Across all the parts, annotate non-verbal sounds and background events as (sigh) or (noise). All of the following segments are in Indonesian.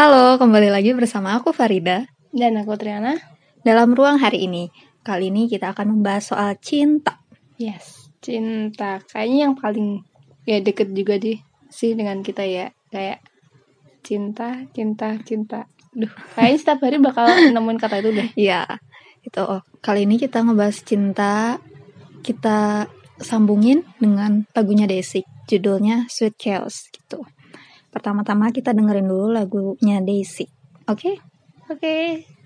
Halo, kembali lagi bersama aku Farida Dan aku Triana. dalam ruang hari ini. Kali ini kita akan membahas soal cinta. Yes, cinta. Kayaknya yang paling ya deket juga deh sih dengan kita ya. Kayak cinta, cinta, cinta. Duh, kayaknya setiap hari bakal (laughs) nemuin kata itu deh. Ya, itu oh, kali ini kita ngebahas cinta. Kita sambungin dengan lagunya Desik, judulnya Sweet Chaos gitu. Pertama-tama kita dengerin dulu lagunya Desik. Oke? Oke. 내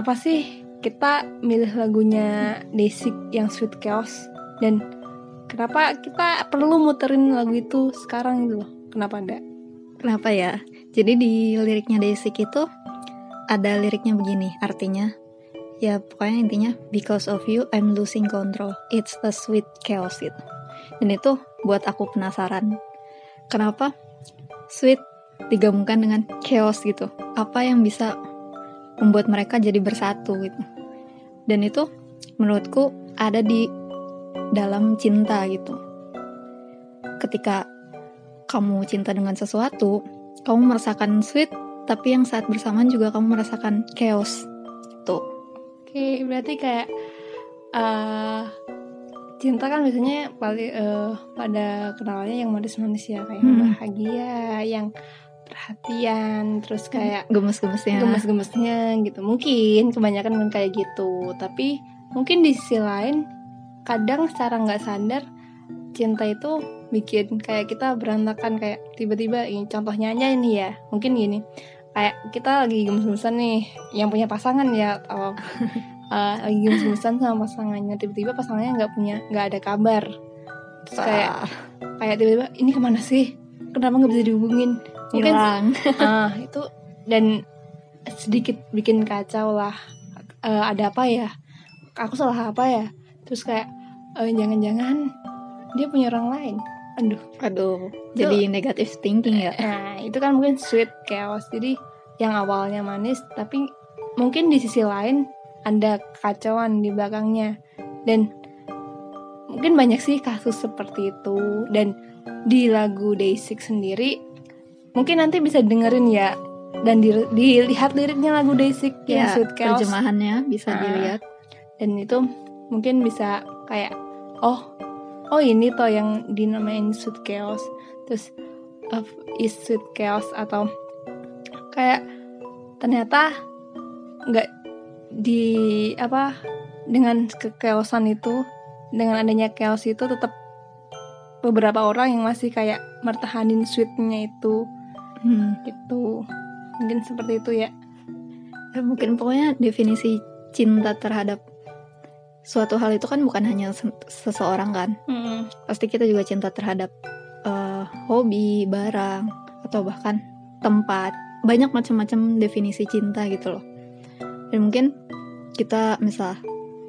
Kenapa sih kita milih lagunya Desik yang Sweet Chaos dan kenapa kita perlu muterin lagu itu sekarang gitu loh? Kenapa enggak? Kenapa ya? Jadi di liriknya Desik itu ada liriknya begini, artinya ya pokoknya intinya because of you I'm losing control. It's a sweet chaos gitu. Dan itu buat aku penasaran. Kenapa sweet digabungkan dengan chaos gitu? Apa yang bisa membuat mereka jadi bersatu gitu? Dan itu menurutku ada di dalam cinta gitu. Ketika kamu cinta dengan sesuatu, kamu merasakan sweet, tapi yang saat bersamaan juga kamu merasakan chaos. Tuh, Oke, berarti kayak eh cinta kan biasanya paling eh, pada kenalannya yang manis-manis ya kayak Hmm. bahagia, yang perhatian, terus kayak gemes-gemesnya. gemes-gemesnya gitu. Mungkin kebanyakan kan kayak gitu, tapi mungkin di sisi lain kadang secara nggak sadar cinta itu bikin kayak kita berantakan kayak tiba-tiba ini contohnya aja ini ya. Mungkin gini kayak kita lagi gemes-gemesan nih yang punya pasangan ya atau (laughs) eh, lagi gemes-gemesan sama pasangannya tiba-tiba pasangannya nggak punya nggak ada kabar. Terus kayak kayak tiba-tiba ini ke mana sih? Kenapa nggak bisa dihubungin mungkin hilang. (laughs) ah itu dan sedikit bikin kacau lah. Eh, ada apa ya? Aku salah apa ya? Terus kayak eh, jangan-jangan dia punya orang lain. Aduh. Aduh, jadi negative thinking ya. (laughs) nah itu kan mungkin sweet chaos. Jadi yang awalnya manis tapi mungkin di sisi lain ada kacauan di belakangnya. Dan mungkin banyak sih kasus seperti itu. Dan di lagu Day6 sendiri mungkin nanti bisa dengerin ya dan di- dilihat liriknya lagu Day6 yang Ya, Sweet Chaos terjemahannya bisa Ah. dilihat. dan itu mungkin bisa kayak oh oh ini toh yang dinamain Sweet Chaos terus of is Sweet Chaos atau kayak ternyata nggak di apa dengan kekeosan itu dengan adanya chaos itu tetap beberapa orang yang masih kayak mertahanin sweetnya itu Hmm. gitu. Mungkin seperti itu ya. Ya, mungkin pokoknya definisi cinta terhadap suatu hal itu kan bukan hanya se- seseorang kan. Mm-mm. pasti kita juga cinta terhadap eh, hobi barang atau bahkan tempat. Banyak macam-macam definisi cinta gitu loh. Dan mungkin kita misal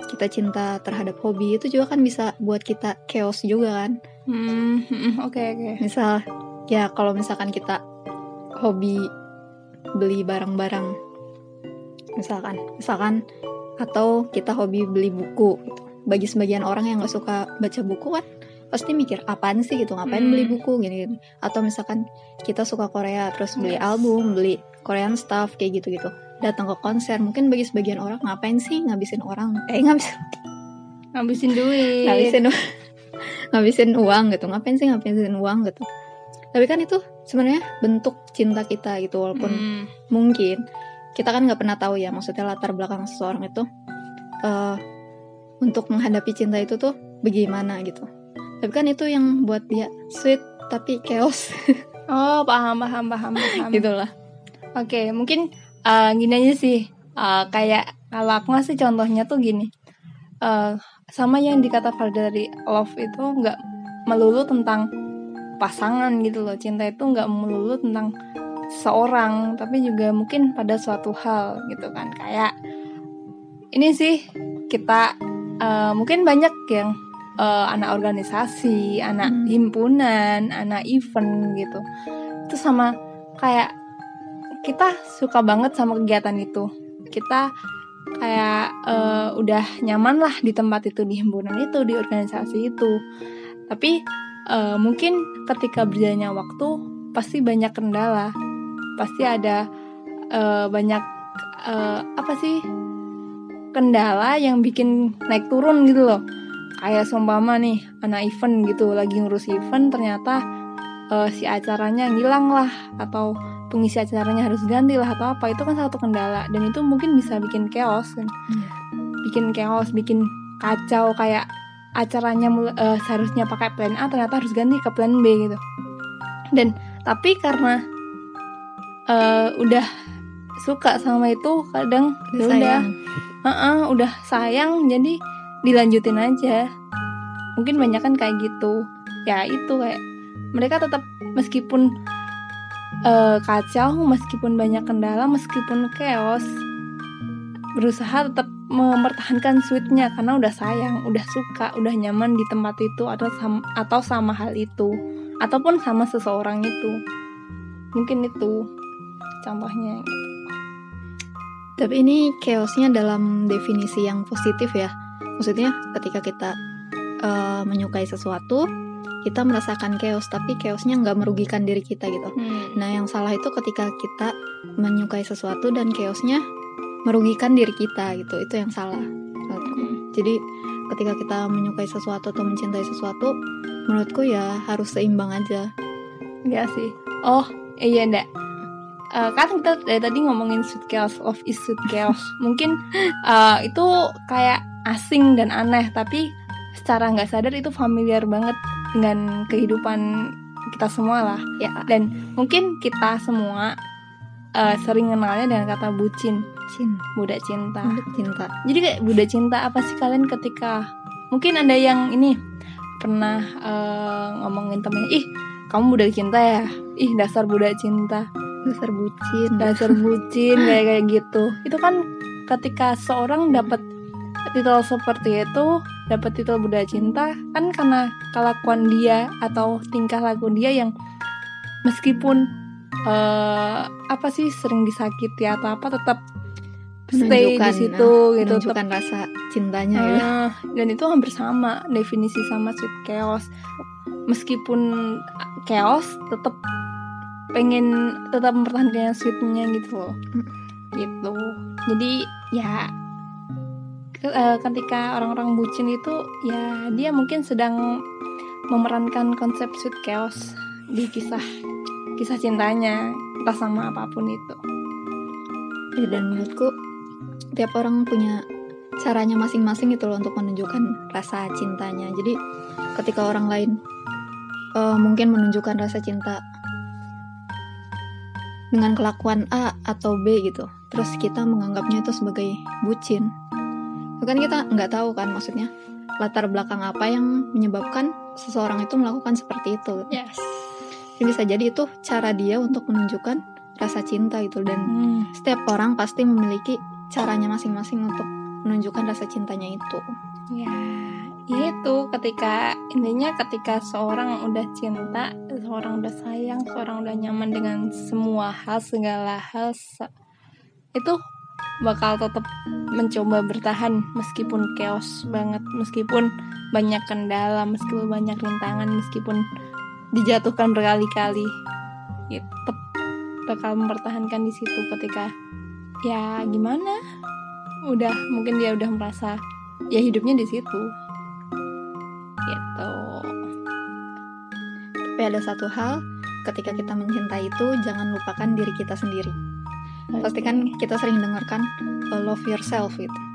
kita cinta terhadap hobi itu juga kan bisa buat kita chaos juga kan. Hmm, mm-mm, oke oke. Misal ya kalau misalkan kita hobi beli barang-barang. Misalkan misalkan atau kita hobi beli buku gitu. bagi sebagian orang yang nggak suka baca buku kan pasti mikir apaan sih gitu? Ngapain Hmm. beli buku? Gini, gini. Atau misalkan kita suka Korea terus beli Yes. album beli Korean stuff kayak gitu gitu datang ke konser mungkin bagi sebagian orang ngapain sih ngabisin orang? Eh ngabisin ngabisin duit. Ngabisin (laughs) ngabisin uang gitu. Ngapain sih ngabisin uang? Gitu tapi kan itu sebenarnya bentuk cinta kita gitu walaupun Hmm, mungkin kita kan nggak pernah tahu ya maksudnya latar belakang seseorang itu eh, untuk menghadapi cinta itu tuh bagaimana gitu. Tapi kan itu yang buat dia sweet tapi chaos. (laughs) Oh paham paham paham paham. Gitulah. Oke, mungkin uh, gini aja sih. Uh, kayak kalau aku ngasih contohnya tuh gini. Uh, sama yang dikata Valda dari love itu nggak melulu tentang pasangan gitu loh. Cinta itu nggak melulu tentang seorang, tapi juga mungkin pada suatu hal gitu kan. Kayak ini sih kita uh, mungkin banyak yang uh, anak organisasi, anak Hmm. himpunan, anak event gitu. Itu sama kayak kita suka banget sama kegiatan itu. Kita kayak eh, udah nyaman lah di tempat itu, di himpunan itu, di organisasi itu. Tapi eh, mungkin ketika berjalannya waktu pasti banyak kendala, pasti ada eh, banyak eh, apa sih kendala yang bikin naik turun gitu loh. Kayak seumpama nih anak event gitu lagi ngurus event ternyata eh, si acaranya ngilang lah atau pengisi acaranya harus ganti lah atau apa itu kan satu kendala dan itu mungkin bisa bikin chaos kan Iya. bikin chaos bikin kacau kayak acaranya eh, seharusnya pakai plan A ternyata harus ganti ke plan B gitu. Dan tapi karena eh, udah suka sama itu kadang ya udah sayang Heeh, udah sayang jadi dilanjutin aja. Mungkin banyak kan kayak gitu. Ya itu kayak mereka tetap meskipun eh, kacau meskipun banyak kendala meskipun chaos berusaha tetap mempertahankan sweetnya karena udah sayang udah suka udah nyaman di tempat itu atau sama, atau sama hal itu ataupun sama seseorang itu mungkin itu contohnya Tapi ini chaosnya dalam definisi yang positif ya. Maksudnya ketika kita eh, menyukai sesuatu, kita merasakan chaos, tapi chaosnya nggak merugikan diri kita gitu. Hmm. Nah yang salah itu ketika kita menyukai sesuatu dan chaosnya merugikan diri kita gitu. Itu yang salah. menurutku. Jadi ketika kita menyukai sesuatu atau mencintai sesuatu, menurutku ya harus seimbang aja. Iya sih. Oh, iya ndak. Eh, kan kita dari tadi ngomongin sweet chaos, love is sweet chaos. (laughs) Mungkin eh, itu kayak asing dan aneh, tapi secara nggak sadar itu familiar banget dengan kehidupan kita semua lah. Ya, Dan mungkin kita semua eh, sering kenalnya dengan kata bucin, cinta, budak cinta. cinta. Jadi kayak budak cinta apa sih kalian ketika mungkin ada yang ini pernah eh, ngomongin temennya, ih kamu budak cinta ya, ih dasar budak cinta, Dasar bucin. dasar (laughs) bucin kayak kayak gitu. Itu kan ketika seorang dapat titel seperti itu, dapat titel budak cinta kan karena kelakuan dia atau tingkah laku dia yang meskipun eh, apa sih sering disakiti atau apa tetap stay di situ nah, gitu tetap rasa cintanya ya. Ah, dan itu hampir sama definisi sama sweet chaos. Meskipun chaos tetap pengen tetap mempertahankan sweetnya gitu loh. Mm. Gitu. Jadi ya eh, ketika orang-orang bucin itu ya dia mungkin sedang memerankan konsep sweet chaos di kisah kisah cintanya entah sama apa pun itu. Ya, dan menurutku tiap orang punya caranya masing-masing gitu loh untuk menunjukkan rasa cintanya. Jadi ketika orang lain eh, mungkin menunjukkan rasa cinta dengan kelakuan A atau B gitu terus kita menganggapnya itu sebagai bucin kan kita nggak tahu kan maksudnya latar belakang apa yang menyebabkan seseorang itu melakukan seperti itu yes bisa jadi itu cara dia untuk menunjukkan rasa cinta itu dan Hmm. setiap orang pasti memiliki caranya masing-masing untuk menunjukkan rasa cintanya itu Ya, itu ketika intinya ketika seorang udah cinta, seorang udah sayang, seorang udah nyaman dengan semua hal, segala hal, se- itu bakal tetap mencoba bertahan meskipun chaos banget, meskipun banyak kendala, meskipun banyak rintangan, meskipun dijatuhkan berkali-kali, ya, tetap bakal mempertahankan di situ ketika ya gimana, udah mungkin dia udah merasa ya hidupnya di situ. Gitu. Tapi ada satu hal ketika kita mencintai itu jangan lupakan diri kita sendiri. Pasti. Kan kita sering dengarkan love yourself gitu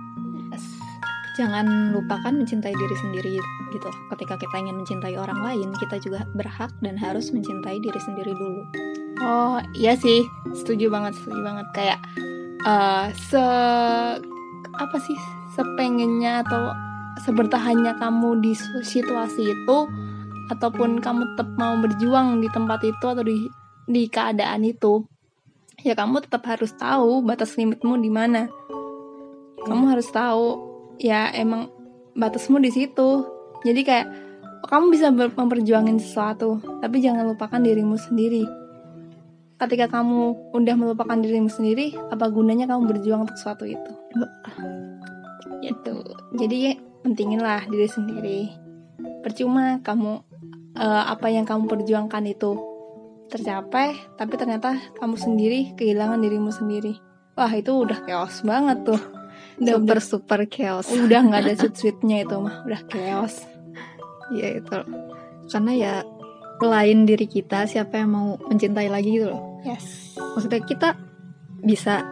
jangan lupakan mencintai diri sendiri gitu. Ketika kita ingin mencintai orang lain kita juga berhak dan harus mencintai diri sendiri dulu. Oh iya sih. Setuju banget setuju banget. Kayak eh se apa sih? Sepengennya atau sebertahannya kamu di situasi itu ataupun kamu tetap mau berjuang di tempat itu atau di di keadaan itu ya kamu tetap harus tahu batas limitmu di mana. Kamu harus tahu ya emang batasmu di situ. Jadi kayak kamu bisa memperjuangin sesuatu tapi jangan lupakan dirimu sendiri. Ketika kamu udah melupakan dirimu sendiri apa gunanya kamu berjuang untuk sesuatu itu? Gitu. Jadi pentingin lah diri sendiri. Percuma kamu eh, apa yang kamu perjuangkan itu tercapai tapi ternyata kamu sendiri kehilangan dirimu sendiri. Wah itu udah chaos banget tuh udah super super chaos. Udah nggak ada (laughs) sweet sweetnya itu mah. Udah chaos. Ya itu. Karena ya lain diri kita siapa yang mau mencintai lagi gitu loh. Yes. Maksudnya kita bisa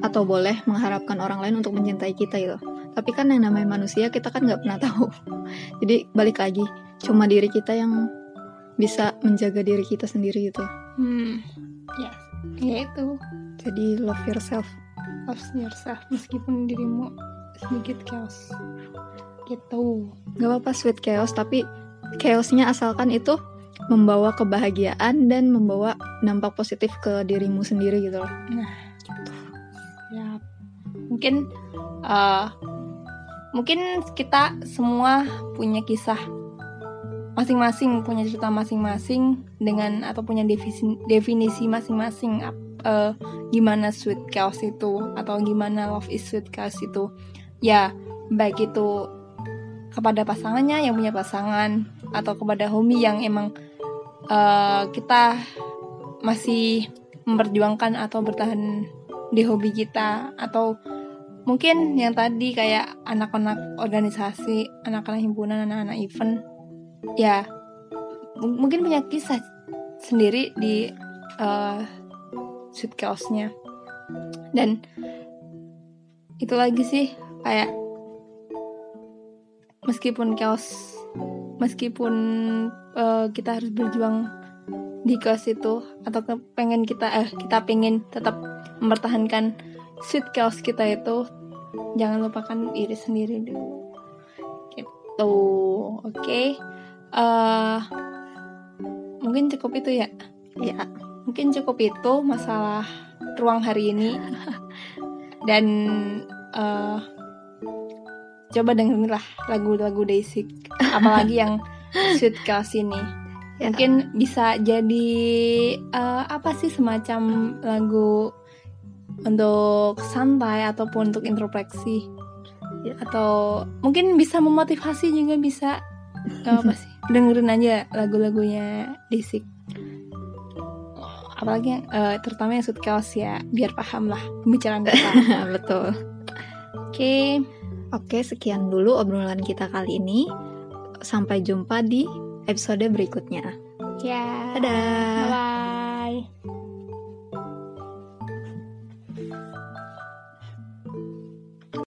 atau boleh mengharapkan orang lain untuk mencintai kita gitu. Tapi kan yang namanya manusia kita kan nggak pernah tahu. (laughs) Jadi balik lagi. Cuma diri kita yang bisa menjaga diri kita sendiri gitu. Hmm. Yes ya itu. Jadi love yourself love yourself meskipun dirimu sedikit chaos. Gitu. Nggak apa-apa sweet chaos tapi chaosnya asalkan itu membawa kebahagiaan dan membawa dampak positif ke dirimu sendiri gitu loh. Ya mungkin eh mungkin kita semua punya kisah masing-masing punya cerita masing-masing dengan atau punya definisi definisi masing-masing eh, gimana sweet chaos itu atau gimana love is sweet chaos itu. Ya baik itu kepada pasangannya yang punya pasangan atau kepada homie yang emang eh, kita masih memperjuangkan atau bertahan di hobi kita atau mungkin yang tadi kayak anak-anak organisasi, anak-anak himpunan, anak-anak event ya mungkin punya kisah sendiri di eh, sweet chaosnya dan itu lagi sih kayak meskipun chaos meskipun eh, kita harus berjuang di chaos itu atau pengen kita eh kita pengen tetap mempertahankan sweet chaos kita itu jangan lupakan diri sendiri dulu. Gitu oke. Eh mungkin cukup itu ya? Ya mungkin cukup itu masalah ruang hari ini. (laughs) Dan eh coba dengerin lah lagu-lagu Daisy apalagi yang (laughs) sweet chaos ini. Ya. mungkin bisa jadi eh, apa sih semacam lagu untuk santai ataupun untuk introspeksi? Ya. atau mungkin bisa memotivasi juga bisa. Apa sih? (laughs) Dengerin aja lagu-lagunya Daisy apalagi yang, eh, terutama yang chaos ya biar paham lah pembicaraan kita. (laughs) Betul. Oke. Oke sekian dulu obrolan kita kali ini. Sampai jumpa di episode berikutnya. Ya. Dadah. Bye